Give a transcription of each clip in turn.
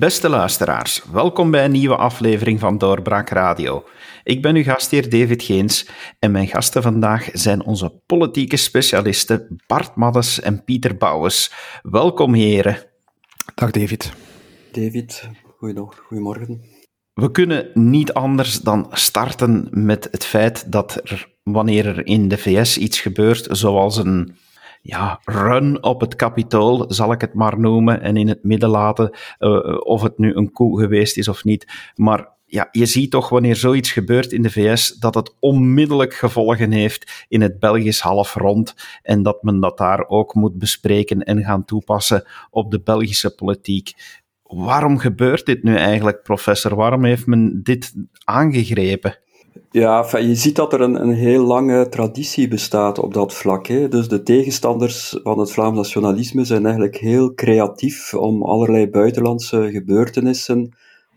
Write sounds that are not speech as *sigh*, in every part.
Beste luisteraars, welkom bij een nieuwe aflevering van Doorbraak Radio. Ik ben uw gastheer David Geens en mijn gasten vandaag zijn onze politieke specialisten Bart Maddes en Pieter Bouwens. Welkom heren. Dag David. David, goedemorgen. We kunnen niet anders dan starten met het feit dat er, wanneer er in de VS iets gebeurt, zoals een ja, run op het kapitool, zal ik het maar noemen, en in het midden laten uh, of het nu een koe geweest is of niet. Maar ja, je ziet toch wanneer zoiets gebeurt in de VS, dat het onmiddellijk gevolgen heeft in het Belgisch halfrond en dat men dat daar ook moet bespreken en gaan toepassen op de Belgische politiek. Waarom gebeurt dit nu eigenlijk, professor? Waarom heeft men dit aangegrepen? Ja, je ziet dat er een, een heel lange traditie bestaat op dat vlak. Hè. Dus de tegenstanders van het Vlaams nationalisme zijn eigenlijk heel creatief om allerlei buitenlandse gebeurtenissen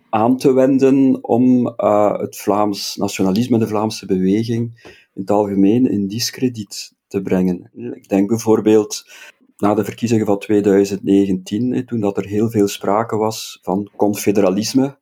aan te wenden om uh, het Vlaams nationalisme, de Vlaamse beweging in het algemeen in discrediet te brengen. Ik denk bijvoorbeeld na de verkiezingen van 2019, toen dat er heel veel sprake was van confederalisme.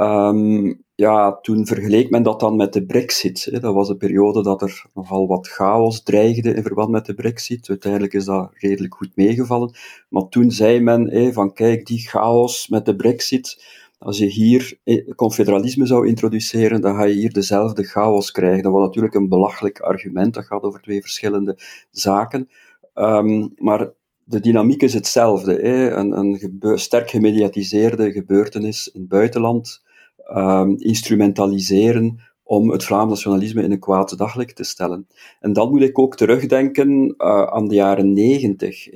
Um, ja, toen vergeleek men dat dan met de brexit. Dat was een periode dat er nogal wat chaos dreigde in verband met de brexit. Uiteindelijk is dat redelijk goed meegevallen. Maar toen zei men van kijk, die chaos met de brexit, als je hier confederalisme zou introduceren, dan ga je hier dezelfde chaos krijgen. Dat was natuurlijk een belachelijk argument, dat gaat over twee verschillende zaken. Um, maar de dynamiek is hetzelfde. Hè. Een, een sterk gemediatiseerde gebeurtenis in het buitenland um, instrumentaliseren om het Vlaams nationalisme in een kwaad daglicht te stellen. En dan moet ik ook terugdenken uh, aan de jaren negentig,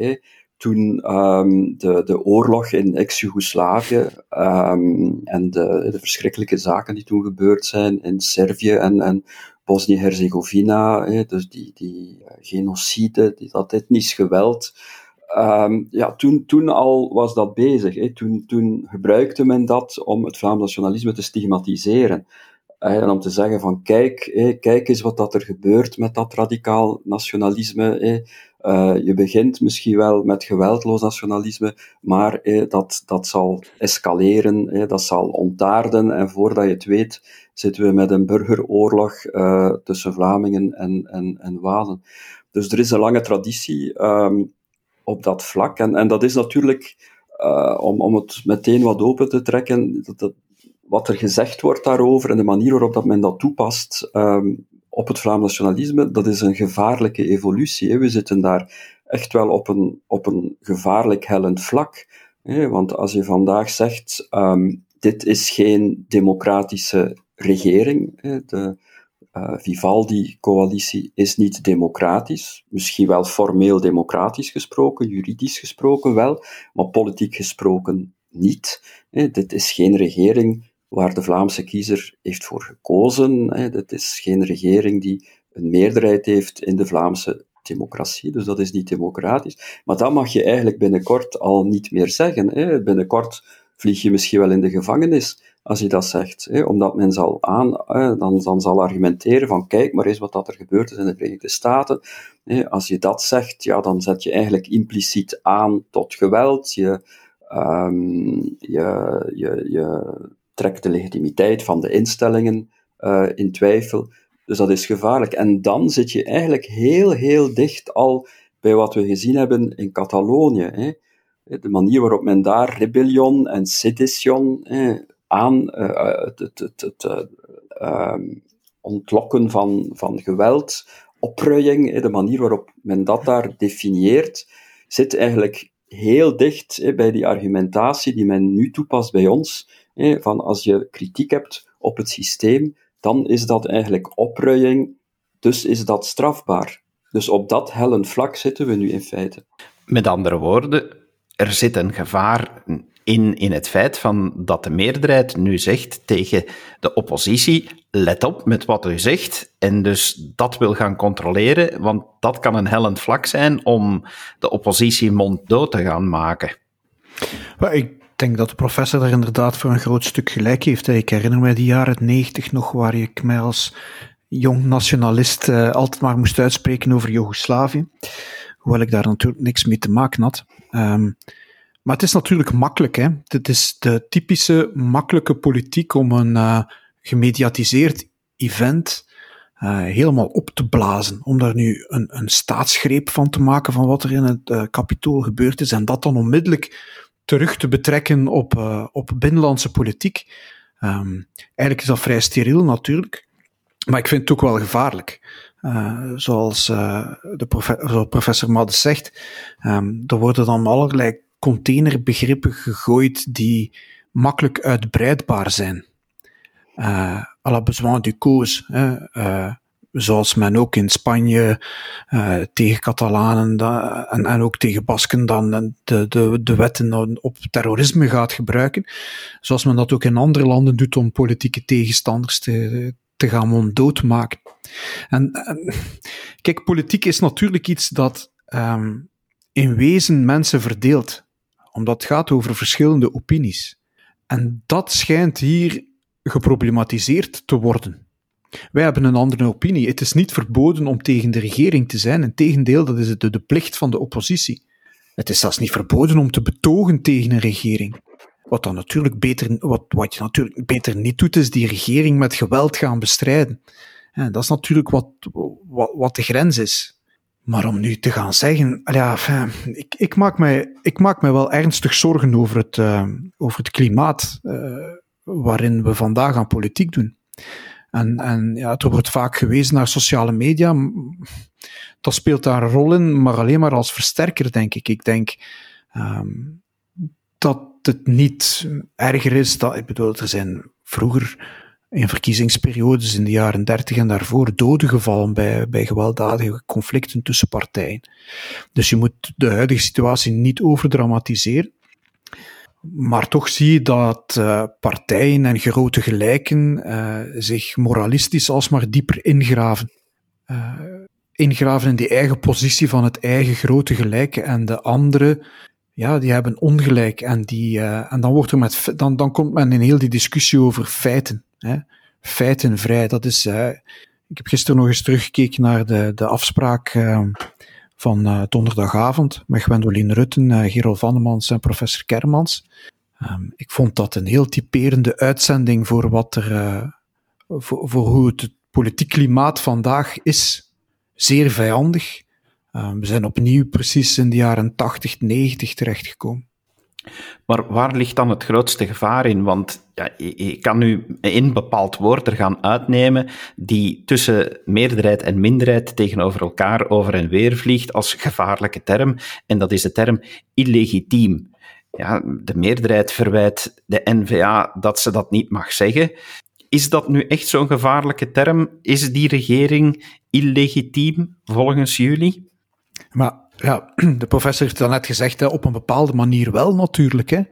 toen um, de, de oorlog in ex-Jugoslavië um, en de, de verschrikkelijke zaken die toen gebeurd zijn in Servië en, en Bosnië-Herzegovina, dus die, die uh, genocide, dat etnisch geweld, Um, ja, toen, toen al was dat bezig. Hè. Toen, toen gebruikte men dat om het Vlaams nationalisme te stigmatiseren. En om te zeggen van kijk, kijk eens wat dat er gebeurt met dat radicaal nationalisme. Uh, je begint misschien wel met geweldloos nationalisme, maar dat, dat zal escaleren, dat zal ontaarden en voordat je het weet zitten we met een burgeroorlog uh, tussen Vlamingen en, en, en Walen. Dus er is een lange traditie. Um, op dat vlak. En, en dat is natuurlijk, uh, om, om het meteen wat open te trekken, dat, dat, wat er gezegd wordt daarover en de manier waarop dat men dat toepast um, op het Vlaams nationalisme, dat is een gevaarlijke evolutie. Hè. We zitten daar echt wel op een, op een gevaarlijk hellend vlak. Hè. Want als je vandaag zegt, um, dit is geen democratische regering, hè, de, Vivaldi-coalitie is niet democratisch, misschien wel formeel democratisch gesproken, juridisch gesproken wel, maar politiek gesproken niet. dit is geen regering waar de Vlaamse kiezer heeft voor gekozen. Dit is geen regering die een meerderheid heeft in de Vlaamse democratie, dus dat is niet democratisch. Maar dat mag je eigenlijk binnenkort al niet meer zeggen. Binnenkort vlieg je misschien wel in de gevangenis als je dat zegt. Hè, omdat men zal aan, dan, dan zal argumenteren van kijk maar eens wat dat er gebeurd is in de Verenigde Staten. Hè, als je dat zegt, ja, dan zet je eigenlijk impliciet aan tot geweld. Je, um, je, je, je trekt de legitimiteit van de instellingen uh, in twijfel. Dus dat is gevaarlijk. En dan zit je eigenlijk heel, heel dicht al bij wat we gezien hebben in Catalonië. Hè. De manier waarop men daar rebellion en sedition aan uh, het, het, het, het uh, ontlokken van, van geweld, opruiing, de manier waarop men dat daar definieert, zit eigenlijk heel dicht bij die argumentatie die men nu toepast bij ons, van als je kritiek hebt op het systeem, dan is dat eigenlijk opruiing, dus is dat strafbaar. Dus op dat hellend vlak zitten we nu in feite. Met andere woorden, er zit een gevaar in, in het feit van dat de meerderheid nu zegt tegen de oppositie: let op met wat u zegt, en dus dat wil gaan controleren, want dat kan een hellend vlak zijn om de oppositie monddood te gaan maken. ik denk dat de professor er inderdaad voor een groot stuk gelijk heeft. Ik herinner me die jaren negentig nog, waar ik mij als jong nationalist uh, altijd maar moest uitspreken over Joegoslavië. Hoewel ik daar natuurlijk niks mee te maken had. Um, Maar het is natuurlijk makkelijk. Hè? Het is de typische makkelijke politiek om een uh, gemediatiseerd event uh, helemaal op te blazen. Om daar nu een, een staatsgreep van te maken van wat er in het uh, kapitool gebeurd is. En dat dan onmiddellijk terug te betrekken op, op binnenlandse politiek. Um, eigenlijk is dat vrij steriel natuurlijk. Maar ik vind het ook wel gevaarlijk. Zoals de profe professor Maddes zegt, um, er worden dan allerlei containerbegrippen gegooid die makkelijk uitbreidbaar zijn. Uh, la besoin du cause. Uh, zoals men ook in Spanje uh, tegen Catalanen en, en ook tegen Basken dan de, de, de wetten op terrorisme gaat gebruiken. Zoals men dat ook in andere landen doet om politieke tegenstanders te, te gaan monddood maken. En, en, kijk, politiek is natuurlijk iets dat um, in wezen mensen verdeelt, omdat het gaat over verschillende opinies. En dat schijnt hier geproblematiseerd te worden. Wij hebben een andere opinie. Het is niet verboden om tegen de regering te zijn. Integendeel, dat is de, de plicht van de oppositie. Het is zelfs niet verboden om te betogen tegen een regering. Wat, dan natuurlijk beter, wat, wat je natuurlijk beter niet doet, is die regering met geweld gaan bestrijden. En dat is natuurlijk wat, wat, wat de grens is. Maar om nu te gaan zeggen, ja, ik, ik, maak mij, ik maak mij wel ernstig zorgen over het, uh, over het klimaat uh, waarin we vandaag aan politiek doen. En, en ja, er wordt vaak gewezen naar sociale media. Dat speelt daar een rol in, maar alleen maar als versterker, denk ik. Ik denk um, dat het niet erger is. Dat, ik bedoel, er zijn vroeger in verkiezingsperiodes in de jaren 30 en daarvoor doden gevallen bij, bij gewelddadige conflicten tussen partijen. Dus je moet de huidige situatie niet overdramatiseren. Maar toch zie je dat uh, partijen en grote gelijken uh, zich moralistisch alsmaar dieper ingraven. Uh, ingraven in die eigen positie van het eigen grote gelijke en de andere ja, die hebben ongelijk. En, die, en dan, wordt er met, dan, dan komt men in heel die discussie over feiten. Hè. Feitenvrij, dat is. Ik heb gisteren nog eens teruggekeken naar de, de afspraak uh, van uh, donderdagavond met Gwendoline Rutten, uh, Gerald Vannemans en professor Kermans. Um, ik vond dat een heel typerende uitzending voor wat er, uh, voor, voor hoe het, politiek klimaat vandaag is. Zeer vijandig. Uh, we zijn opnieuw precies in de jaren 80, 90 terechtgekomen. Maar waar ligt dan het grootste gevaar in? Want ja, je, kan nu een bepaald woord er gaan uitnemen die tussen meerderheid en minderheid tegenover elkaar over en weer vliegt als gevaarlijke term. En dat is de term illegitiem. Ja, de meerderheid verwijt de NVA dat ze dat niet mag zeggen. Is dat nu echt zo'n gevaarlijke term? Is die regering illegitiem volgens jullie? Maar ja, *clears throat* de professor heeft net gezegd, hè, op een bepaalde manier wel natuurlijk. Hè.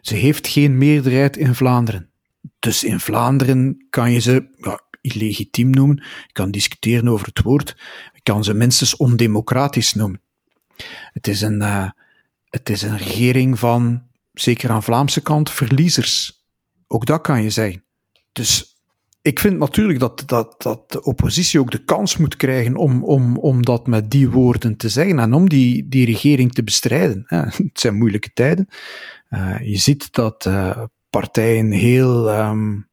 Ze heeft geen meerderheid in Vlaanderen. Dus in Vlaanderen kan je ze ja, illegitiem noemen. Je kan discussiëren over het woord. Je kan ze minstens ondemocratisch noemen. Het is een, uh, het is een regering van, zeker aan Vlaamse kant, verliezers. Ook dat kan je zeggen. Dus ik vind natuurlijk dat, dat, dat de oppositie ook de kans moet krijgen om, om, om dat met die woorden te zeggen en om die, die regering te bestrijden. *laughs* het zijn moeilijke tijden. Uh, je ziet dat uh, partijen heel, um,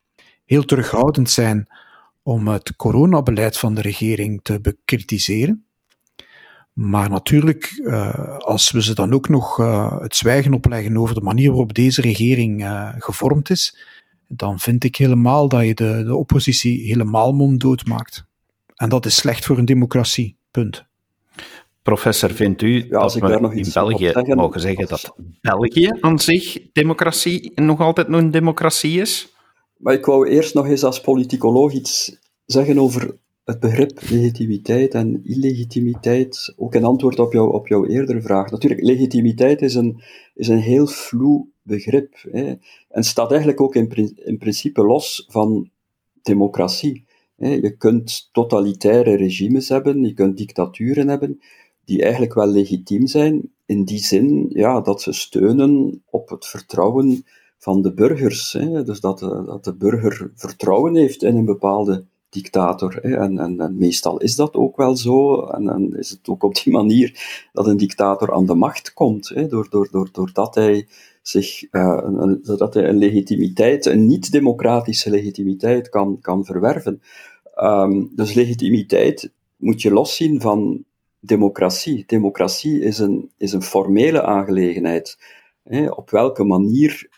heel terughoudend zijn om het coronabeleid van de regering te bekritiseren. Maar natuurlijk, uh, als we ze dan ook nog het zwijgen opleggen over de manier waarop deze regering gevormd is, dan vind ik helemaal dat je de, de oppositie helemaal monddood maakt. En dat is slecht voor een democratie. Punt. Professor, vindt u ja, dat we nog in België zeggen, mogen zeggen dat België aan zich democratie nog altijd een democratie is? Maar ik wou eerst nog eens als politicoloog iets zeggen over het begrip legitimiteit en illegitimiteit, ook in antwoord op, jou, op jouw eerdere vraag. Natuurlijk, legitimiteit is een, is een heel vloe begrip hè, en staat eigenlijk ook in, in principe los van democratie. Hè. Je kunt totalitaire regimes hebben, je kunt dictaturen hebben, die eigenlijk wel legitiem zijn, in die zin ja, dat ze steunen op het vertrouwen van de burgers. Hè. Dus dat de, dat de burger vertrouwen heeft in een bepaalde dictator. Hè. En, en, en, meestal is dat ook wel zo. En, en, is het ook op die manier dat een dictator aan de macht komt, hè, door, door, door, doordat hij zich, uh, een, hij een legitimiteit, een niet-democratische legitimiteit kan, kan verwerven. Um, dus legitimiteit moet je loszien van democratie. Democratie is een, is een formele aangelegenheid. Hè, op welke manier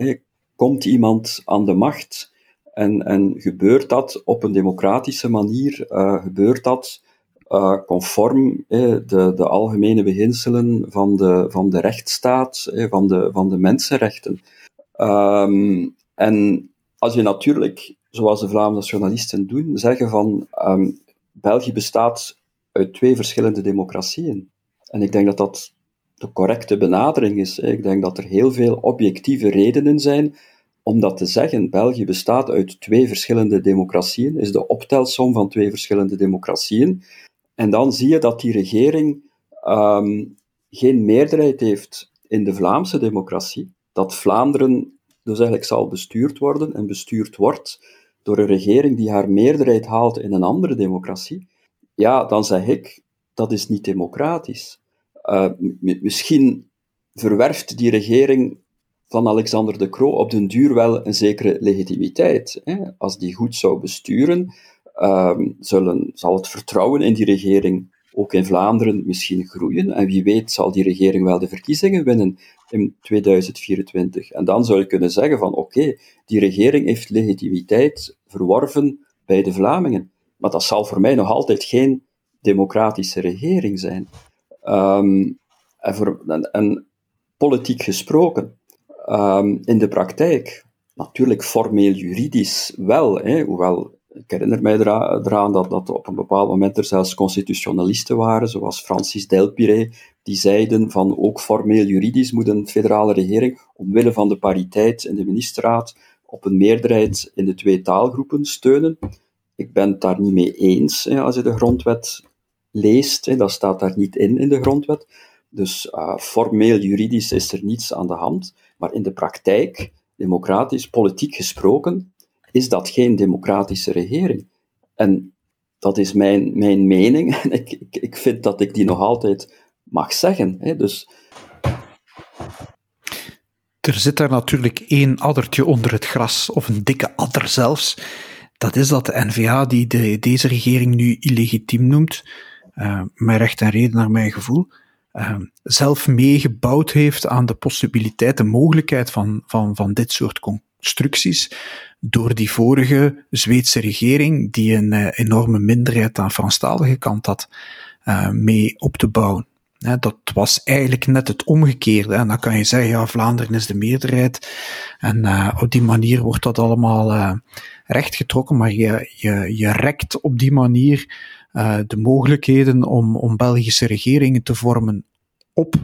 komt iemand aan de macht? En, en gebeurt dat op een democratische manier? Uh, gebeurt dat uh, conform de, de algemene beginselen van de, van de rechtsstaat, van, de, van de mensenrechten? Um, en als je natuurlijk, zoals de Vlaamse nationalisten doen, zeggen van um, België bestaat uit twee verschillende democratieën. En ik denk dat dat de correcte benadering is. Ik denk dat er heel veel objectieve redenen zijn om dat te zeggen. België bestaat uit twee verschillende democratieën, is de optelsom van twee verschillende democratieën. En dan zie je dat die regering um, geen meerderheid heeft in de Vlaamse democratie, dat Vlaanderen dus eigenlijk zal bestuurd worden en bestuurd wordt door een regering die haar meerderheid haalt in een andere democratie, ja, dan zeg ik, dat is niet democratisch. Uh, misschien verwerft die regering van Alexander de Croo op den duur wel een zekere legitimiteit. Hè? Als die goed zou besturen, um, zullen, zal het vertrouwen in die regering ook in Vlaanderen misschien groeien. En wie weet zal die regering wel de verkiezingen winnen in 2024. En dan zou je kunnen zeggen van oké, die regering heeft legitimiteit verworven bij de Vlamingen. Maar dat zal voor mij nog altijd geen democratische regering zijn. Um, en, voor, en, politiek gesproken, um, in de praktijk, natuurlijk formeel juridisch wel, hè, hoewel ik herinner mij eraan dat, dat op een bepaald moment er zelfs constitutionalisten waren, zoals Francis Delpire, die zeiden van ook formeel juridisch moet een federale regering, omwille van de pariteit in de ministerraad, op een meerderheid in de twee taalgroepen steunen. Ik ben het daar niet mee eens hè, als je de grondwet leest. Hè, dat staat daar niet in in de grondwet. Dus uh, formeel juridisch is er niets aan de hand. Maar in de praktijk, democratisch, politiek gesproken, is dat geen democratische regering. En dat is mijn, mijn mening. *laughs* En ik, ik, ik vind dat ik die nog altijd mag zeggen. Hè. Dus er zit daar natuurlijk één addertje onder het gras, of een dikke adder zelfs dat is dat de NVA, die de, deze regering nu illegitiem noemt, uh, met recht en reden naar mijn gevoel, uh, zelf meegebouwd heeft aan de possibiliteit, de mogelijkheid van, van, van dit soort constructies, door die vorige Zweedse regering, die een uh, enorme minderheid aan Franstalige kant had, mee op te bouwen. dat was eigenlijk net het omgekeerde. En dan kan je zeggen, ja, Vlaanderen is de meerderheid. En op die manier wordt dat allemaal rechtgetrokken, maar je, je, je rekt op die manier uh, de mogelijkheden om, om Belgische regeringen te vormen op.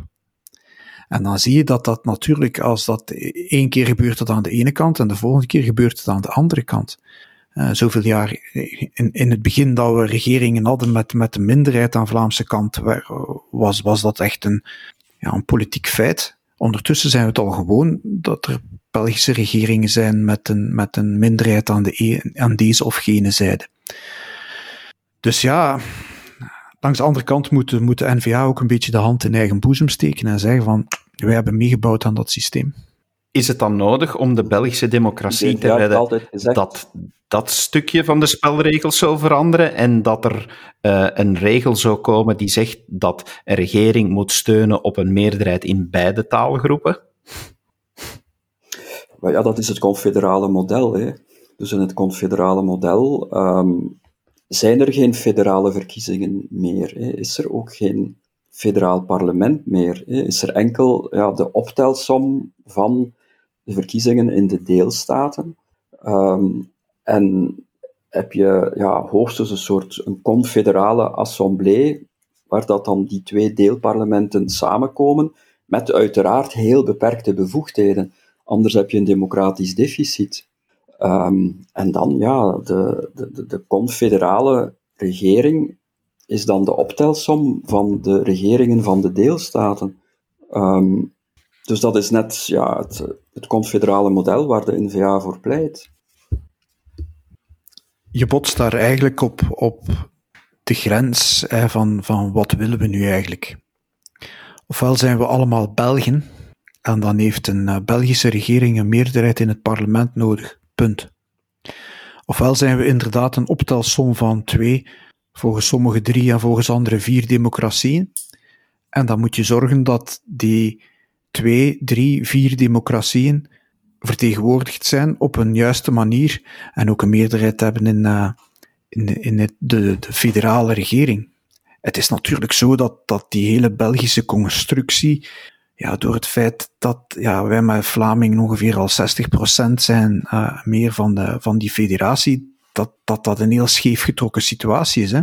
En dan zie je dat dat natuurlijk, als dat één keer gebeurt dat aan de ene kant en de volgende keer gebeurt het aan de andere kant. Uh, zoveel jaar in, in het begin dat we regeringen hadden met, met de minderheid aan de Vlaamse kant, was, was dat echt een, ja, een politiek feit. Ondertussen zijn we het al gewoon dat er Belgische regeringen zijn met een, met een minderheid aan, de, e, aan deze of gene zijde. Dus ja, langs de andere kant moet, moet de NVA ook een beetje de hand in eigen boezem steken en zeggen van, wij hebben meegebouwd aan dat systeem. Is het dan nodig om de Belgische democratie te redden dat dat stukje van de spelregels zou veranderen en dat er uh, een regel zou komen die zegt dat een regering moet steunen op een meerderheid in beide taalgroepen? Maar ja, dat is het confederale model. Hè. Dus in het confederale model um, zijn er geen federale verkiezingen meer. Is er ook geen federaal parlement meer. Is er enkel ja, de optelsom van de verkiezingen in de deelstaten. Um, en heb je ja, hoogstens een soort een confederale assemblée, waar dat dan die twee deelparlementen samenkomen, met uiteraard heel beperkte bevoegdheden. Anders heb je een democratisch deficit. Um, en dan, ja, de, de, de confederale regering is dan de optelsom van de regeringen van de deelstaten. Um, dus dat is net ja, het, het confederale model waar de NVA voor pleit. je botst daar eigenlijk op, op de grens van, van wat willen we nu eigenlijk. Ofwel zijn we allemaal Belgen, en dan heeft een uh, Belgische regering een meerderheid in het parlement nodig. Punt. Ofwel zijn we inderdaad een optelsom van twee, volgens sommigen drie en volgens anderen vier democratieën. En dan moet je zorgen dat die twee, drie, vier democratieën vertegenwoordigd zijn op een juiste manier en ook een meerderheid hebben in, uh, in, in het, de, de federale regering. Het is natuurlijk zo dat, dat die hele Belgische constructie, ja, door het feit dat ja, wij met Vlamingen ongeveer al 60% zijn uh, meer van, de, van die federatie, dat, dat dat een heel scheef getrokken situatie is. Hè?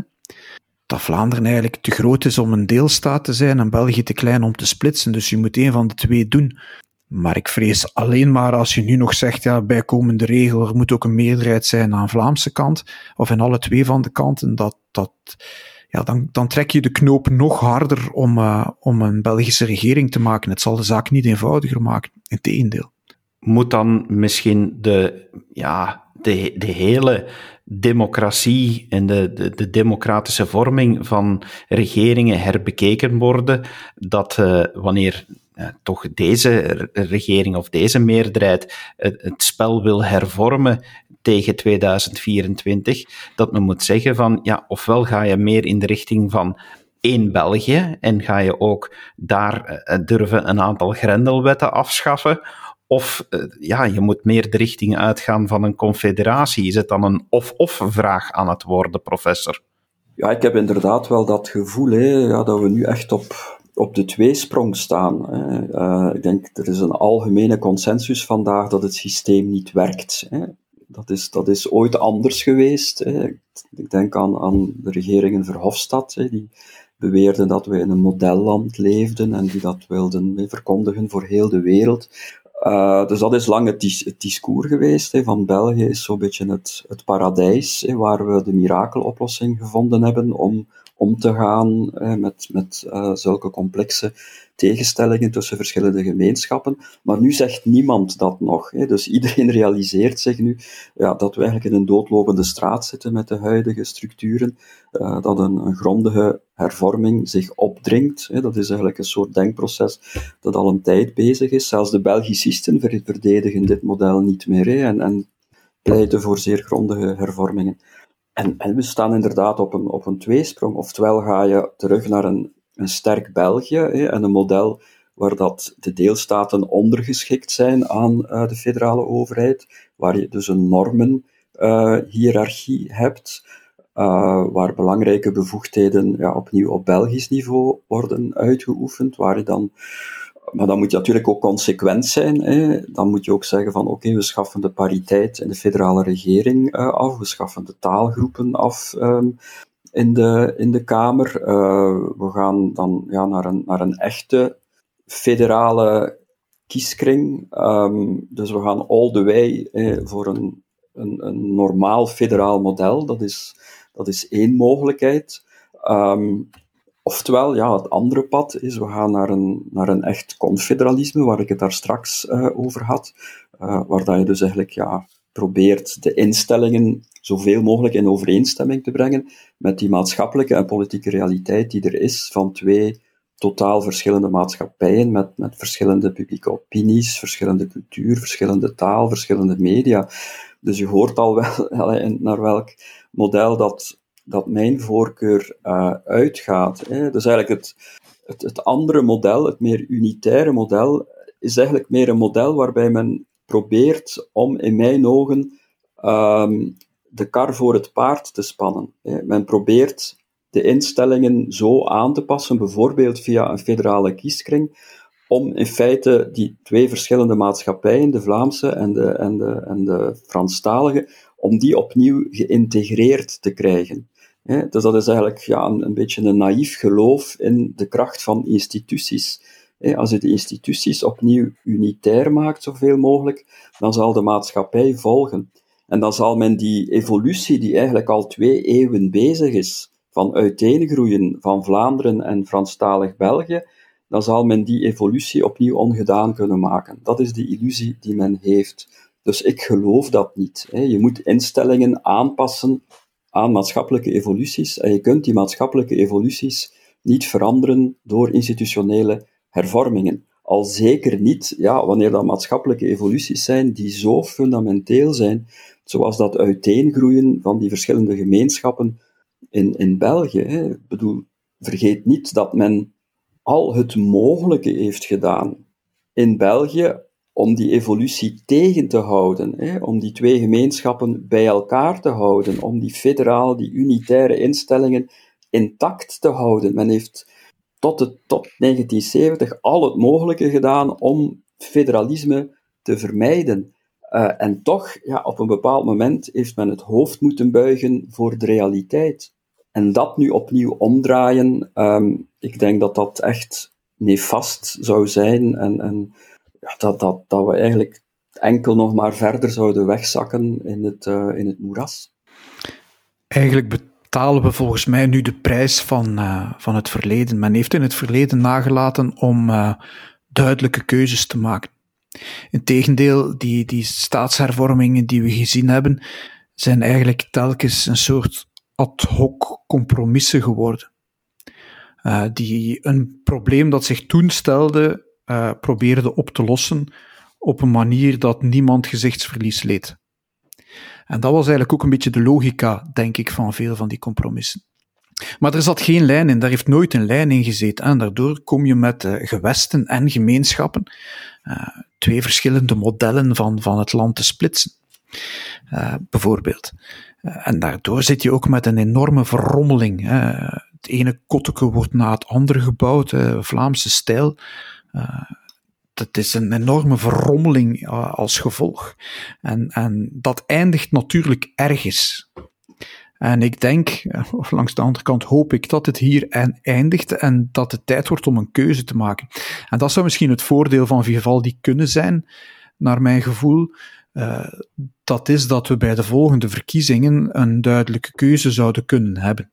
Dat Vlaanderen eigenlijk te groot is om een deelstaat te zijn en België te klein om te splitsen. Dus je moet een van de twee doen. Maar ik vrees alleen maar als je nu nog zegt, ja, bijkomende regel, er moet ook een meerderheid zijn aan de Vlaamse kant, of in alle twee van de kanten, dat, dat, ja, dan, dan trek je de knoop nog harder om, uh, om een Belgische regering te maken. Het zal de zaak niet eenvoudiger maken, integendeel. Moet dan misschien de, ja, de, de hele democratie en de, de, de, democratische vorming van regeringen herbekeken worden, dat uh, wanneer toch deze regering of deze meerderheid het, spel wil hervormen tegen 2024, dat men moet zeggen van, ja, ofwel ga je meer in de richting van één België en ga je ook daar uh, durven een aantal grendelwetten afschaffen, of uh, ja, je moet meer de richting uitgaan van een confederatie. Is het dan een of-of vraag aan het worden, professor? Ja, ik heb inderdaad wel dat gevoel hè, ja, dat we nu echt op, op de tweesprong staan. Hè. Uh, ik denk, er is een algemene consensus vandaag dat het systeem niet werkt. Hè. Dat, is, dat is ooit anders geweest. Hè. Ik denk aan, aan de regeringen Verhofstadt, die beweerden dat we in een modelland leefden en die dat wilden verkondigen voor heel de wereld. Uh, dus dat is lang het, dis het discours geweest. Van België is zo'n beetje het, het paradijs waar we de mirakeloplossing gevonden hebben om om te gaan met, met uh, zulke complexe tegenstellingen tussen verschillende gemeenschappen. Maar nu zegt niemand dat nog. Hè. Dus iedereen *laughs* realiseert zich nu ja, dat we eigenlijk in een doodlopende straat zitten met de huidige structuren. Uh, dat een, een, grondige hervorming zich opdringt. Hè. Dat is eigenlijk een soort denkproces dat al een tijd bezig is. Zelfs de Belgicisten verdedigen dit model niet meer en, en pleiten voor zeer grondige hervormingen. En, we staan inderdaad op een, op een tweesprong. Oftewel ga je terug naar een een sterk België hè, en een model waar dat de deelstaten ondergeschikt zijn aan uh, de federale overheid, waar je dus een normenhiërarchie uh, hebt, uh, waar belangrijke bevoegdheden ja, opnieuw op Belgisch niveau worden uitgeoefend, waar je dan maar dan moet je natuurlijk ook consequent zijn. Hè. Dan moet je ook zeggen van oké, we schaffen de pariteit in de federale regering uh, af, we schaffen de taalgroepen af. Um, in de, in de Kamer. Uh, we gaan dan ja, naar, een, naar een echte federale kieskring. Um, dus we gaan all the way eh, voor een, een, een, normaal federaal model. Dat is, dat is één mogelijkheid. Um, oftewel, ja, het andere pad is, we gaan naar een, naar een echt confederalisme, waar ik het daar straks uh, over had. Uh, waar dat je dus eigenlijk ja, probeert de instellingen zoveel mogelijk in overeenstemming te brengen met die maatschappelijke en politieke realiteit die er is van twee totaal verschillende maatschappijen met, met verschillende publieke opinies, verschillende cultuur, verschillende taal, verschillende media. Dus je hoort al wel *laughs* naar welk model dat, dat mijn voorkeur uh, uitgaat. Hè. Dus eigenlijk het, het, het andere model, het meer unitaire model, is eigenlijk meer een model waarbij men probeert om in mijn ogen um, de kar voor het paard te spannen. Men probeert de instellingen zo aan te passen, bijvoorbeeld via een federale kieskring, om in feite die twee verschillende maatschappijen, de Vlaamse en de, en de, en de Franstalige, om die opnieuw geïntegreerd te krijgen. Dus dat is eigenlijk ja, een, een beetje een naïef geloof in de kracht van instituties. Als je de instituties opnieuw unitair maakt, zoveel mogelijk, dan zal de maatschappij volgen. En dan zal men die evolutie, die eigenlijk al twee eeuwen bezig is, van uiteengroeien van Vlaanderen en Franstalig België, dan zal men die evolutie opnieuw ongedaan kunnen maken. Dat is de illusie die men heeft. Dus ik geloof dat niet. Je moet instellingen aanpassen aan maatschappelijke evoluties en je kunt die maatschappelijke evoluties niet veranderen door institutionele hervormingen. Al zeker niet ja, wanneer dat maatschappelijke evoluties zijn die zo fundamenteel zijn, zoals dat uiteengroeien van die verschillende gemeenschappen in, in België. Hè. Ik bedoel, vergeet niet dat men al het mogelijke heeft gedaan in België om die evolutie tegen te houden, hè, om die twee gemeenschappen bij elkaar te houden, om die federaal, die unitaire instellingen intact te houden. Men heeft tot, het, tot 1970 al het mogelijke gedaan om federalisme te vermijden. Uh, en toch, ja, op een bepaald moment heeft men het hoofd moeten buigen voor de realiteit. En dat nu opnieuw omdraaien, um, ik denk dat dat echt nefast zou zijn en, en dat, dat, dat we eigenlijk enkel nog maar verder zouden wegzakken in het, uh, in het moeras. Eigenlijk betalen we volgens mij nu de prijs van, uh, van het verleden. Men heeft in het verleden nagelaten om uh, duidelijke keuzes te maken. Integendeel, die, die staatshervormingen die we gezien hebben, zijn eigenlijk telkens een soort ad hoc compromissen geworden. Die een probleem dat zich toen stelde, uh, probeerde op te lossen op een manier dat niemand gezichtsverlies leed. En dat was eigenlijk ook een beetje de logica, denk ik, van veel van die compromissen. Maar er zat geen lijn in, daar heeft nooit een lijn in gezeten. En daardoor kom je met uh, gewesten en gemeenschappen, uh, twee verschillende modellen van, van het land te splitsen. Bijvoorbeeld. en daardoor zit je ook met een enorme verrommeling. Het ene kotteke wordt na het andere gebouwd, Vlaamse stijl. Het is een enorme verrommeling als gevolg. En, en dat eindigt natuurlijk ergens. En ik denk, of langs de andere kant hoop ik, dat het hier eindigt en dat het tijd wordt om een keuze te maken. En dat zou misschien het voordeel van Vivaldi kunnen zijn, naar mijn gevoel. Dat is dat we bij de volgende verkiezingen een duidelijke keuze zouden kunnen hebben.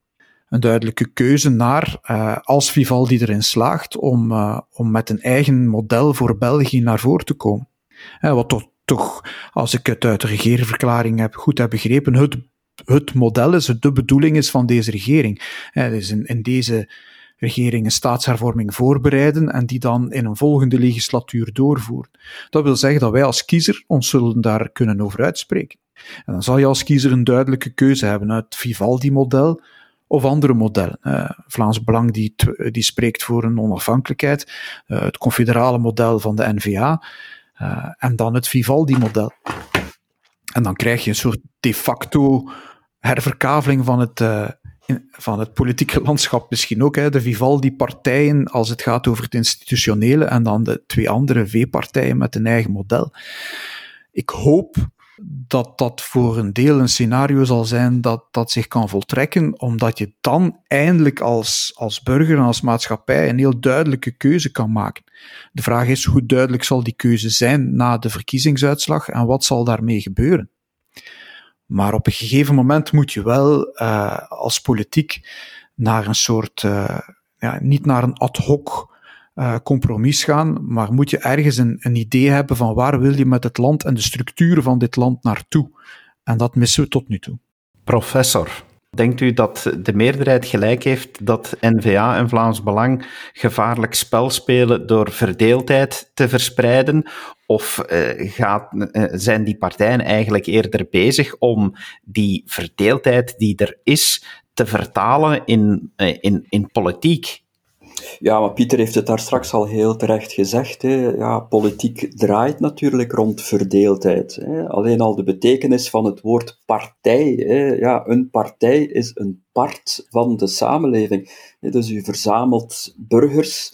Een duidelijke keuze naar, uh, als Vivaldi erin slaagt, om, uh, om met een eigen model voor België naar voren te komen. wat toch, als ik het uit de regeerverklaring heb, goed heb begrepen, het het model is, de bedoeling is van deze regering. dus in, in deze regering een staatshervorming voorbereiden en die dan in een volgende legislatuur doorvoeren. Dat wil zeggen dat wij als kiezer ons zullen daar kunnen over uitspreken. En dan zal je als kiezer een duidelijke keuze hebben uit het Vivaldi-model of andere modellen. Uh, Vlaams Belang die, die spreekt voor een onafhankelijkheid, uh, het confederale model van de NVA uh, en dan het Vivaldi-model. En dan krijg je een soort de facto herverkaveling van het, van het politieke *laughs* landschap misschien ook. Hè. De Vivaldi-partijen als het gaat over het institutionele en dan de twee andere V-partijen met een eigen model. Ik hoop dat dat voor een deel een scenario zal zijn dat, dat zich kan voltrekken, omdat je dan eindelijk als, als burger en als maatschappij een heel duidelijke keuze kan maken. De vraag is, hoe duidelijk zal die keuze zijn na de verkiezingsuitslag en wat zal daarmee gebeuren? Maar op een gegeven moment moet je wel uh, als politiek naar een soort, uh, ja, niet naar een ad hoc uh, compromis gaan, maar moet je ergens een, een idee hebben van waar wil je met het land en de structuren van dit land naartoe. En dat missen we tot nu toe. Professor, Denkt u dat de meerderheid gelijk heeft dat N-VA en Vlaams Belang gevaarlijk spel spelen door verdeeldheid te verspreiden? Of uh, gaat, uh, zijn die partijen eigenlijk eerder bezig om die verdeeldheid die er is te vertalen in, in, in politiek? Ja, maar Pieter heeft het daar straks al heel terecht gezegd. Hè. Ja, politiek draait natuurlijk rond verdeeldheid. Hè. Alleen al de betekenis van het woord partij. Hè. Ja, een partij is een part van de samenleving. Dus u verzamelt burgers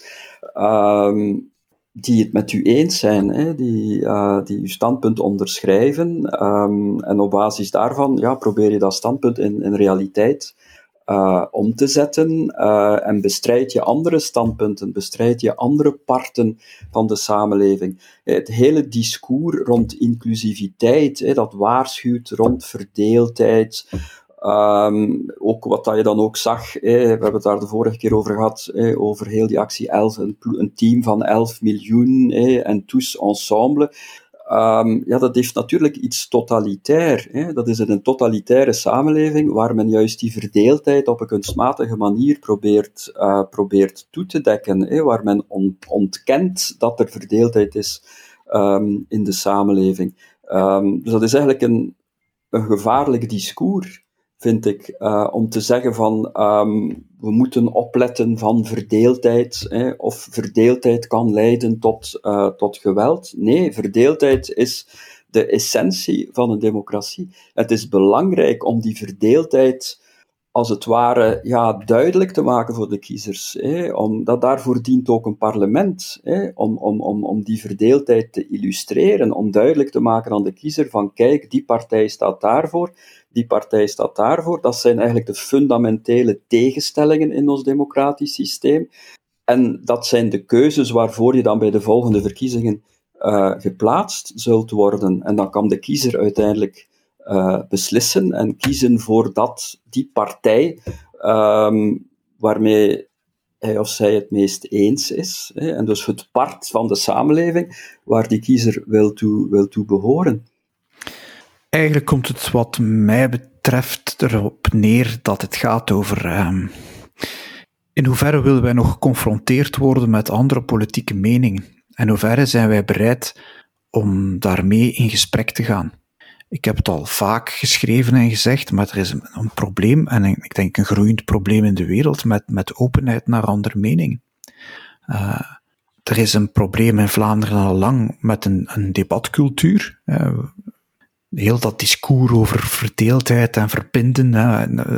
um, die het met u eens zijn, hè, die, uh, die uw standpunt onderschrijven. Um, en op basis daarvan ja, probeer je dat standpunt in, in realiteit uh, om te zetten uh, en bestrijd je andere standpunten, bestrijd je andere parten van de samenleving. Het hele discours rond inclusiviteit, dat waarschuwt rond verdeeldheid, Um, ook wat dat je dan ook zag, we hebben het daar de vorige keer over gehad, over heel die actie 11, een, een team van 11 miljoen en tous ensemble. Um, ja, dat heeft natuurlijk iets totalitair. Hè? Dat is een totalitaire samenleving waar men juist die verdeeldheid op een kunstmatige manier probeert, uh, probeert toe te dekken. Hè? Waar men on ontkent dat er verdeeldheid is um, in de samenleving. Um, dus dat is eigenlijk een, een gevaarlijk discours vind ik, uh, om te zeggen van um, we moeten opletten van verdeeldheid, hè, of verdeeldheid kan leiden tot, uh, tot geweld. Nee, verdeeldheid is de essentie van een democratie. Het is belangrijk om die verdeeldheid als het ware ja, duidelijk te maken voor de kiezers. Hè, omdat daarvoor dient ook een parlement, hè, om, om, om, om die verdeeldheid te illustreren, om duidelijk te maken aan de kiezer van kijk, die partij staat daarvoor, die partij staat daarvoor. Dat zijn eigenlijk de fundamentele tegenstellingen in ons democratisch systeem. En dat zijn de keuzes waarvoor je dan bij de volgende verkiezingen uh, geplaatst zult worden. En dan kan de kiezer uiteindelijk uh, beslissen en kiezen voor dat, die partij um, waarmee hij of zij het meest eens is. Hè, en dus het part van de samenleving waar die kiezer wil toe, wil toe behoren. Eigenlijk komt het wat mij betreft erop neer dat het gaat over um, in hoeverre willen wij nog geconfronteerd worden met andere politieke meningen? En hoeverre zijn wij bereid om daarmee in gesprek te gaan? Ik heb het al vaak geschreven en gezegd, maar er is een, een probleem, en ik denk een groeiend probleem in de wereld, met, met openheid naar andere meningen. Uh, er is een probleem in Vlaanderen al lang met een, een debatcultuur. Uh, heel dat discours over verdeeldheid en verbinden.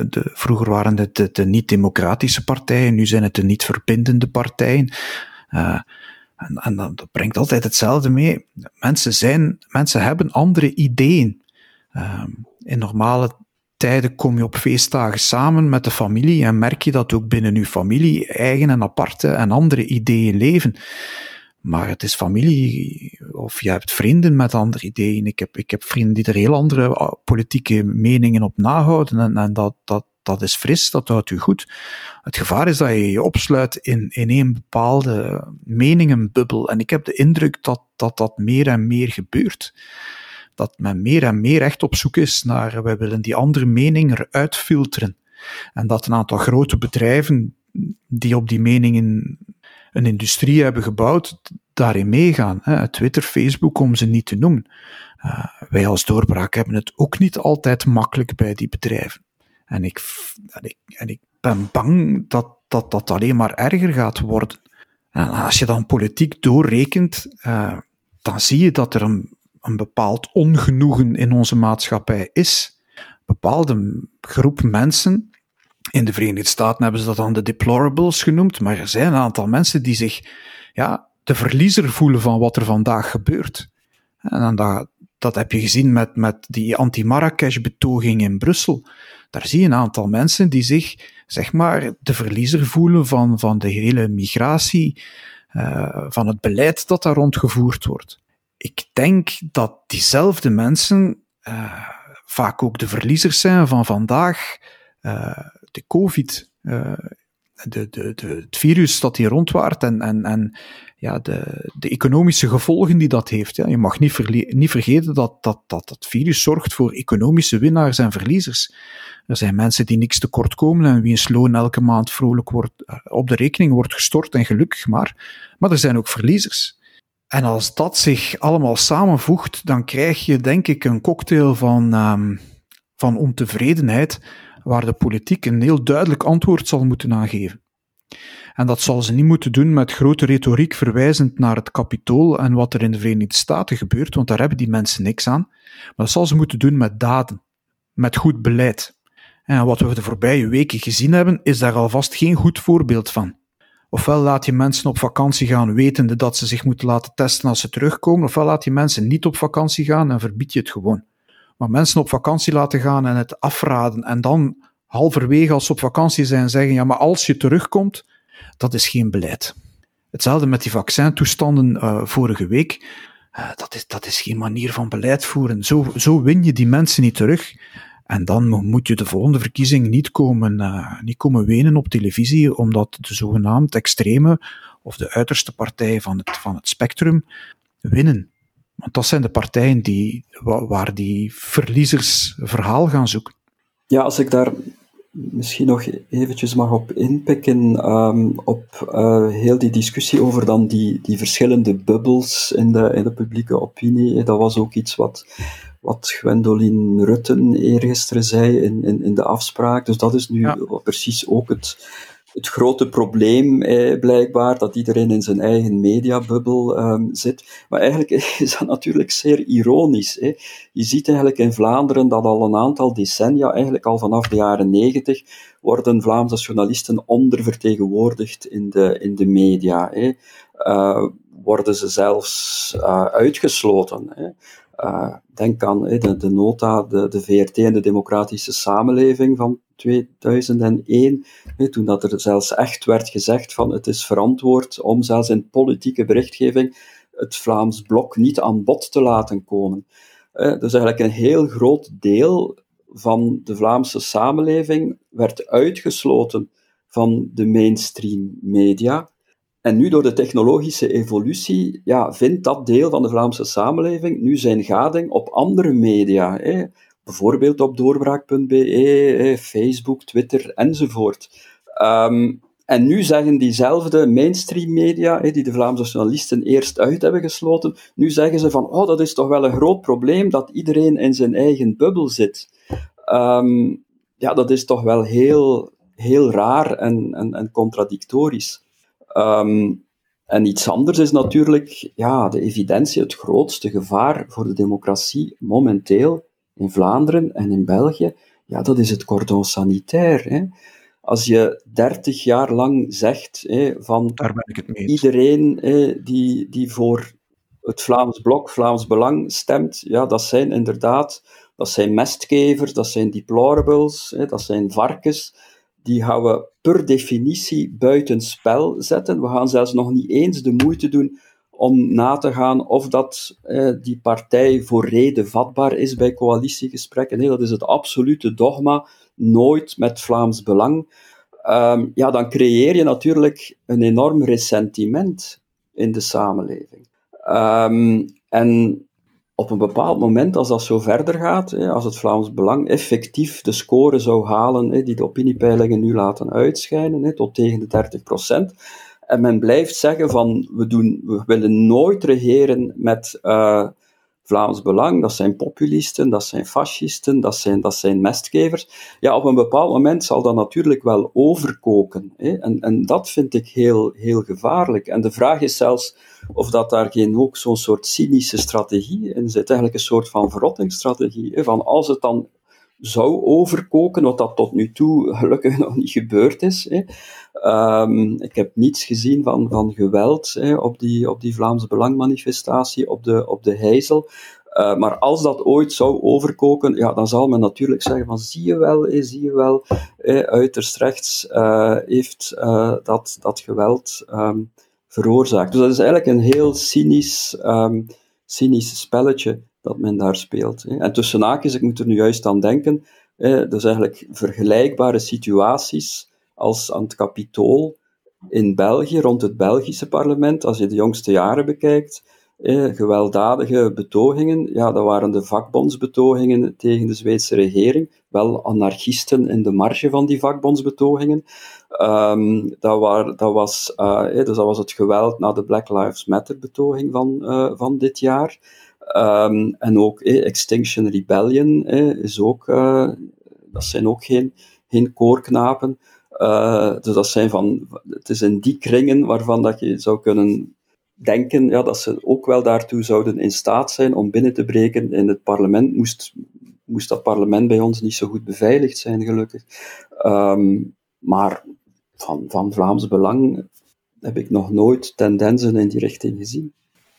De, vroeger waren het de, de niet-democratische partijen, nu zijn het de niet-verbindende partijen. Uh, en, en, dat brengt altijd hetzelfde mee. Mensen zijn, mensen hebben andere ideeën. Uh, in normale tijden kom je op feestdagen samen met de familie en merk je dat ook binnen uw familie eigen en aparte en andere ideeën leven. Maar het is familie, of je hebt vrienden met andere ideeën. Ik heb, ik heb vrienden die er heel andere ah, politieke meningen op nahouden. En, en dat, dat, dat is fris, dat houdt u goed. Het gevaar is dat je je opsluit in, in een bepaalde meningenbubbel. En ik heb de indruk dat, dat dat meer en meer gebeurt. Dat men meer en meer echt op zoek is naar, wij willen die andere mening eruit filteren. En dat een aantal grote bedrijven die op die meningen een industrie hebben gebouwd, daarin meegaan. Hè. Twitter, Facebook, om ze niet te noemen. Uh, wij als doorbraak hebben het ook niet altijd makkelijk bij die bedrijven. En ik, en ik, en ik ben bang dat, dat dat alleen maar erger gaat worden. En als je dan politiek doorrekent, uh, dan zie je dat er een, een bepaald ongenoegen in onze maatschappij is. Een bepaalde groep mensen in de Verenigde Staten hebben ze dat dan de deplorables genoemd, maar er zijn een aantal mensen die zich ja, de verliezer voelen van wat er vandaag gebeurt. En dat, dat heb je gezien met, met die anti-Marrakesh-betoging in Brussel. Daar zie je een aantal mensen die zich, zeg maar, de verliezer voelen van, van de hele migratie, uh, van het beleid dat daar rondgevoerd wordt. Ik denk dat diezelfde mensen uh, vaak ook de verliezers zijn van vandaag. Uh, de COVID, uh, de, de, de, het virus dat hier rondwaart en, en, en ja, de, de economische gevolgen die dat heeft. Je mag niet, niet vergeten dat, dat, dat dat virus zorgt voor economische winnaars en verliezers. Er zijn mensen die niks tekort komen en wiens loon elke maand vrolijk wordt, eh, op de rekening wordt gestort en gelukkig maar. Maar er zijn ook verliezers. En als dat zich allemaal samenvoegt, dan krijg je denk ik een cocktail van, um, van ontevredenheid waar de politiek een heel duidelijk antwoord zal moeten aangeven. En dat zal ze niet moeten doen met grote retoriek verwijzend naar het kapitool en wat er in de Verenigde Staten gebeurt, want daar hebben die mensen niks aan. Maar dat zal ze moeten doen met daden, met goed beleid. En wat we de voorbije weken gezien hebben, is daar alvast geen goed voorbeeld van. Ofwel laat je mensen op vakantie gaan wetende dat ze zich moeten laten testen als ze terugkomen, ofwel laat je mensen niet op vakantie gaan en verbied je het gewoon. Maar mensen op vakantie laten gaan en het afraden en dan halverwege als ze op vakantie zijn zeggen, ja, maar als je terugkomt, dat is geen beleid. Hetzelfde met die vaccintoestanden uh, vorige week. Uh, dat, is, dat is geen manier van beleid voeren. Zo, zo win je die mensen niet terug. En dan moet je de volgende verkiezing niet komen, uh, niet komen wenen op televisie, omdat de zogenaamd extreme of de uiterste partij van het, van het spectrum winnen. Want dat zijn de partijen die, waar die verliezers verhaal gaan zoeken. Ja, als ik daar misschien nog eventjes mag op inpikken, um, op uh, heel die discussie over dan die, die verschillende bubbels in de, in de publieke opinie. Dat was ook iets wat, wat Gwendoline Rutten eergisteren zei in, in, in de afspraak. Dus dat is nu ja. precies ook het, het grote probleem eh, blijkbaar, dat iedereen in zijn eigen mediabubbel um, zit. Maar eigenlijk *laughs* is dat natuurlijk zeer ironisch. Je ziet eigenlijk in Vlaanderen dat al een aantal decennia, eigenlijk al vanaf de jaren negentig, worden Vlaamse journalisten ondervertegenwoordigd in de, in de media. Uh, worden ze zelfs uh, uitgesloten. Uh, denk aan de, de, nota, de, de VRT en de democratische samenleving van 2001, toen dat er zelfs echt werd gezegd van het is verantwoord om zelfs in politieke berichtgeving het Vlaams blok niet aan bod te laten komen. Dus eigenlijk een heel groot deel van de Vlaamse samenleving werd uitgesloten van de mainstream media. En nu door de technologische evolutie ja, vindt dat deel van de Vlaamse samenleving nu zijn gading op andere media. Hè. Bijvoorbeeld op doorbraak.be, Facebook, Twitter enzovoort. Um, en nu zeggen diezelfde mainstream media, die de Vlaamse journalisten eerst uit hebben gesloten, nu zeggen ze van, oh, dat is toch wel een groot probleem dat iedereen in zijn eigen bubbel zit. Um, ja, dat is toch wel heel, heel raar en, en contradictorisch. Um, en iets anders is natuurlijk ja, de evidentie, het grootste gevaar voor de democratie momenteel in Vlaanderen en in België. Ja, dat is het cordon sanitair. Hè. Als je dertig jaar lang zegt hè, van iedereen hè, die, die voor het Vlaams Blok, Vlaams Belang stemt, ja, dat zijn inderdaad dat zijn mestkevers, dat zijn deplorables, hè, dat zijn varkens die gaan we per definitie buitenspel zetten. We gaan zelfs nog niet eens de moeite doen om na te gaan of dat eh, die partij voor reden vatbaar is bij coalitiegesprekken. Nee, dat is het absolute dogma. Nooit met Vlaams belang. Um, ja, dan creëer je natuurlijk een enorm ressentiment in de samenleving. Um, en op een bepaald moment, als dat zo verder gaat, als het Vlaams Belang effectief de score zou halen die de opiniepeilingen nu laten uitschijnen, tot tegen de 30 procent, en men blijft zeggen van we, doen, we willen nooit regeren met uh, Vlaams Belang, dat zijn populisten, dat zijn fascisten, dat zijn, dat zijn mestgevers. Ja, op een bepaald moment zal dat natuurlijk wel overkoken. Hè? En, en dat vind ik heel, heel gevaarlijk. En de vraag is zelfs of dat daar geen ook zo'n soort cynische strategie in zit, eigenlijk een soort van verrottingsstrategie, van als het dan zou overkoken, wat dat tot nu toe gelukkig *laughs* nog niet gebeurd is. Hè. Um, ik heb niets gezien van, van geweld hè, op, die, op die Vlaamse Belangmanifestatie op de, op de Heizel. Uh, maar als dat ooit zou overkoken, ja, dan zal men natuurlijk zeggen van zie je wel, zie je wel, hè, uiterst rechts uh, heeft uh, dat, dat geweld um, veroorzaakt. Dus dat is eigenlijk een heel cynisch, um, cynisch spelletje dat men daar speelt. En tussen haakjes, ik moet er nu juist aan denken, dus eigenlijk vergelijkbare situaties als aan het kapitool in België, rond het Belgische parlement, als je de jongste jaren bekijkt, gewelddadige betogingen, ja, dat waren de vakbondsbetogingen tegen de Zweedse regering, wel anarchisten in de marge van die vakbondsbetogingen. Um, dat, dat, was, uh, dus dat was het geweld na de Black Lives Matter betoging van, uh, van dit jaar. Um, en ook eh, Extinction Rebellion eh, is ook, uh, dat zijn ook geen, geen koorknapen. Uh, dus dat zijn van, het is in die kringen waarvan dat je zou kunnen denken ja, dat ze ook wel daartoe zouden in staat zijn om binnen te breken in het parlement. Moest, moest dat parlement bij ons niet zo goed beveiligd zijn, gelukkig. Um, maar van, van Vlaams Belang heb ik nog nooit tendensen in die richting gezien.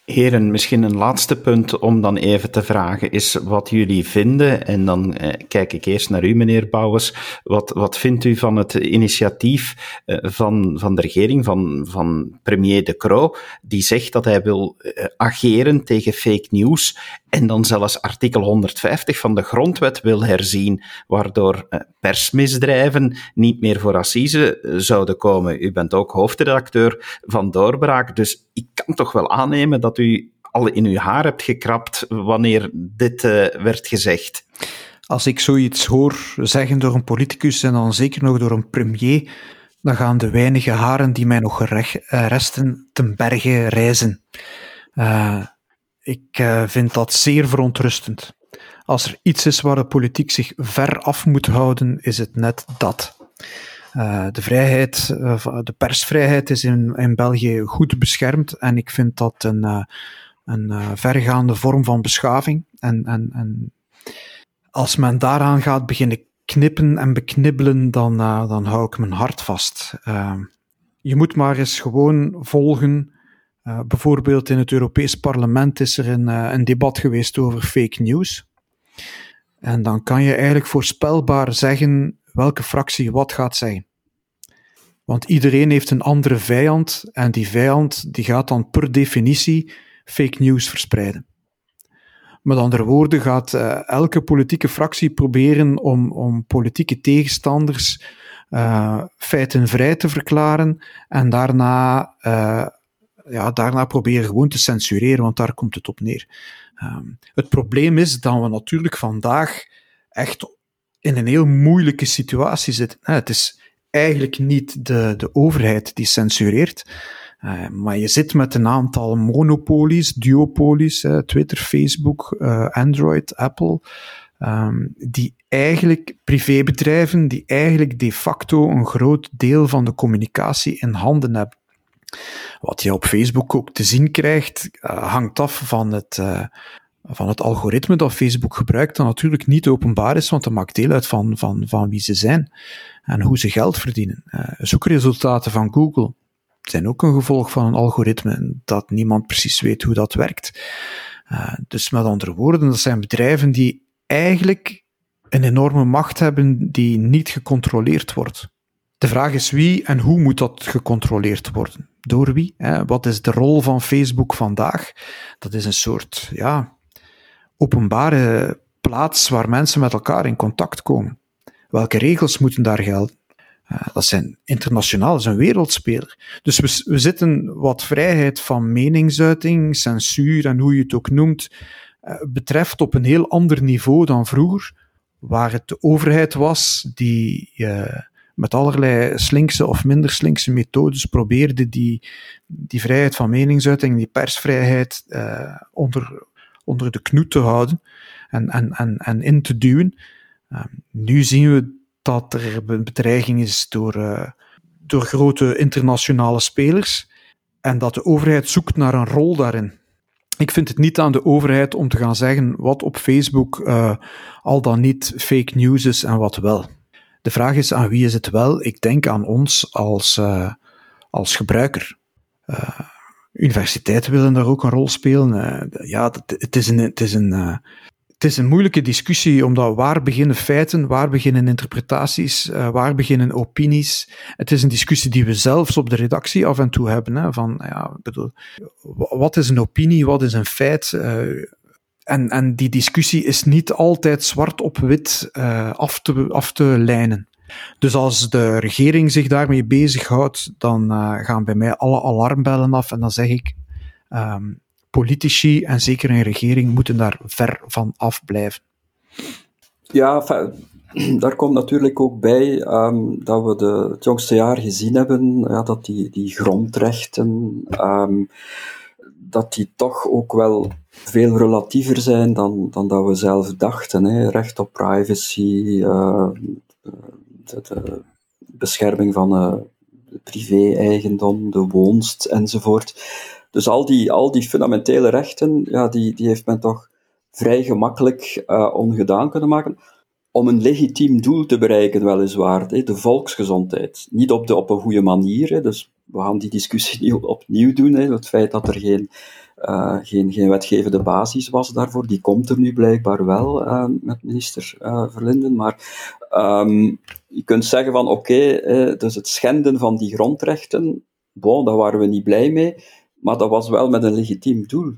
Heren, misschien een laatste punt om dan even te vragen is wat jullie vinden. En dan eh, kijk ik eerst naar u, meneer Bouwens. Wat, wat vindt u van het initiatief eh, van, van de regering, van, van premier De Croo, die zegt dat hij wil eh, ageren tegen fake news en dan zelfs artikel 150 van de grondwet wil herzien, waardoor eh, persmisdrijven niet meer voor assise eh, zouden komen. U bent ook hoofdredacteur van Doorbraak, dus ik toch wel aannemen dat u al in uw haar hebt gekrapt wanneer dit werd gezegd. Als ik zoiets hoor zeggen door een politicus en dan zeker nog door een premier, dan gaan de weinige haren die mij nog resten ten berge reizen. Uh, ik vind dat zeer verontrustend. Als er iets is waar de politiek zich ver af moet houden, is het net dat. Uh, de vrijheid, de persvrijheid is in, in België goed beschermd en ik vind dat een, een vergaande vorm van beschaving. En, en, en als men daaraan gaat beginnen knippen en beknibbelen, dan, dan hou ik mijn hart vast. je moet maar eens gewoon volgen bijvoorbeeld in het Europees Parlement is er een, een, debat geweest over fake news. En dan kan je eigenlijk voorspelbaar zeggen welke fractie wat gaat zeggen. Want iedereen heeft een andere vijand en die vijand die gaat dan per definitie fake news verspreiden. Met andere woorden gaat uh, elke politieke fractie proberen om, om politieke tegenstanders feitenvrij te verklaren en daarna ja, daarna proberen gewoon te censureren, want daar komt het op neer. Um, het probleem is dat we natuurlijk vandaag echt in een heel moeilijke situatie zitten. Het is eigenlijk niet de, de overheid die censureert, uh, maar je zit met een aantal monopolies, duopolies, uh, Twitter, Facebook, Android, Apple, um, die eigenlijk privébedrijven, die eigenlijk de facto een groot deel van de communicatie in handen hebben. Wat je op Facebook ook te zien krijgt, hangt af van het, van het algoritme dat Facebook gebruikt, dat natuurlijk niet openbaar is, want dat maakt deel uit van, van, van wie ze zijn en hoe ze geld verdienen. Uh, zoekresultaten van Google zijn ook een gevolg van een algoritme dat niemand precies weet hoe dat werkt. dus met andere woorden, dat zijn bedrijven die eigenlijk een enorme macht hebben die niet gecontroleerd wordt. De vraag is wie en hoe moet dat gecontroleerd worden? Door wie? Hè? Wat is de rol van Facebook vandaag? Dat is een soort ja, openbare plaats waar mensen met elkaar in contact komen. Welke regels moeten daar gelden? Uh, dat zijn internationaal, dat is een wereldspeler. Dus we, we zitten wat vrijheid van meningsuiting, censuur en hoe je het ook noemt, uh, betreft op een heel ander niveau dan vroeger, waar het de overheid was die uh, met allerlei slinkse of minder slinkse methodes probeerde die, die vrijheid van meningsuiting, die persvrijheid onder, onder de knoet te houden en, en, en, en in te duwen. Uh, nu zien we dat er een bedreiging is door, uh, door grote internationale spelers en dat de overheid zoekt naar een rol daarin. Ik vind het niet aan de overheid om te gaan zeggen wat op Facebook al dan niet fake news is en wat wel. De vraag is aan wie is het wel? Ik denk aan ons als, uh, als gebruiker. Universiteiten willen daar ook een rol spelen. Uh, ja, het is een, het is een, het is een moeilijke discussie, omdat waar beginnen feiten, waar beginnen interpretaties, waar beginnen opinies. Het is een discussie die we zelfs op de redactie af en toe hebben. Hè, van, ja, bedoel, wat is een opinie, wat is een feit? En, en die discussie is niet altijd zwart op wit af, te, af te lijnen. Dus als de regering zich daarmee bezighoudt, dan uh, gaan bij mij alle alarmbellen af en dan zeg ik, um, politici en zeker een regering moeten daar ver van af blijven. Ja, *clears throat* daar komt natuurlijk ook bij um, dat we de, het jongste jaar gezien hebben, ja, dat die, die grondrechten, um, dat die toch ook wel veel relatiever zijn dan, dan dat we zelf dachten. Hè. Recht op privacy, uh, de, de, bescherming van uh, privé-eigendom, de woonst enzovoort. Dus al die, al die fundamentele rechten, ja, die, die heeft men toch vrij gemakkelijk uh, ongedaan kunnen maken. Om een legitiem doel te bereiken, weliswaar, de volksgezondheid. Niet op, de, op een goede manier, dus we gaan die discussie *laughs* niet opnieuw doen. Het feit dat er geen uh, geen, geen wetgevende basis was daarvoor. Die komt er nu blijkbaar wel uh, met minister uh, Verlinden. Maar um, je kunt zeggen van oké, dus het schenden van die grondrechten, bon, daar waren we niet blij mee, maar dat was wel met een legitiem doel.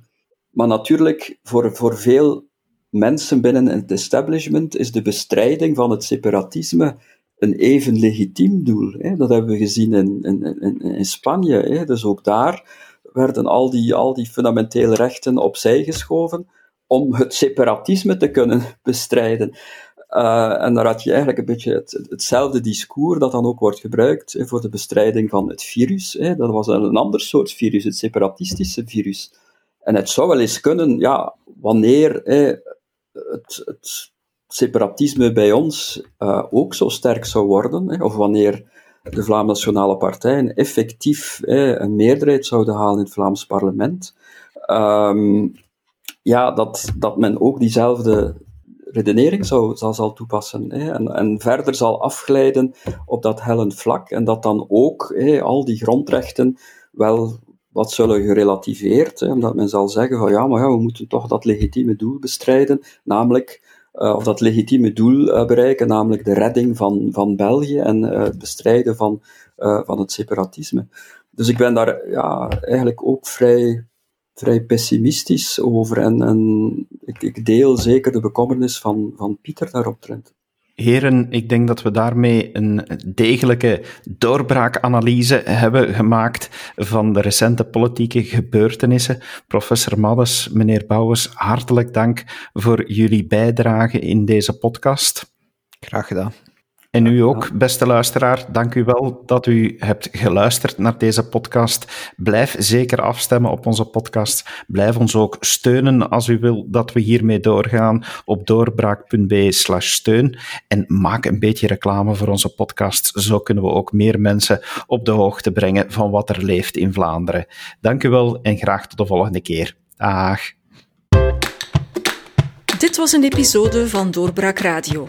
Maar natuurlijk, voor, voor veel mensen binnen het establishment is de bestrijding van het separatisme een even legitiem doel. Hè. Dat hebben we gezien in, in, in, in Spanje. Hè. Dus ook daar werden al die, al die fundamentele rechten opzij geschoven om het separatisme te kunnen *laughs* bestrijden. Uh, en daar had je eigenlijk een beetje het, hetzelfde discours dat dan ook wordt gebruikt voor de bestrijding van het virus. Dat was een, ander soort virus, het separatistische virus. En het zou wel eens kunnen, ja, wanneer het, het, separatisme bij ons uh, ook zo sterk zou worden, of wanneer de Vlaamse Nationale Partijen effectief een meerderheid zouden halen in het Vlaams parlement, um, ja, dat, dat men ook diezelfde redenering zou, zal, zal toepassen en, en verder zal afglijden op dat hellend vlak en dat dan ook al die grondrechten wel wat zullen gerelativeerd, hè, omdat men zal zeggen van ja, maar ja, we moeten toch dat legitieme doel bestrijden, namelijk uh, of dat legitieme doel uh, bereiken, namelijk de redding van, van België en uh, het bestrijden van, van het separatisme. Dus ik ben daar ja, eigenlijk ook vrij vrij pessimistisch over. En, en ik, ik, deel zeker de bekommernis van, van Pieter daaromtrent. Heren, ik denk dat we daarmee een degelijke doorbraakanalyse hebben gemaakt van de recente politieke gebeurtenissen. Professor Maddes, meneer Bouwers, hartelijk dank voor jullie bijdrage in deze podcast. Graag gedaan. En u ook, beste luisteraar, dank u wel dat u hebt geluisterd naar deze podcast. Blijf zeker afstemmen op onze podcast. Blijf ons ook steunen als u wil dat we hiermee doorgaan op doorbraak.be steun. En maak een beetje reclame voor onze podcast. Zo kunnen we ook meer mensen op de hoogte brengen van wat er leeft in Vlaanderen. Dank u wel en graag tot de volgende keer. Dag. Dit was een episode van Doorbraak Radio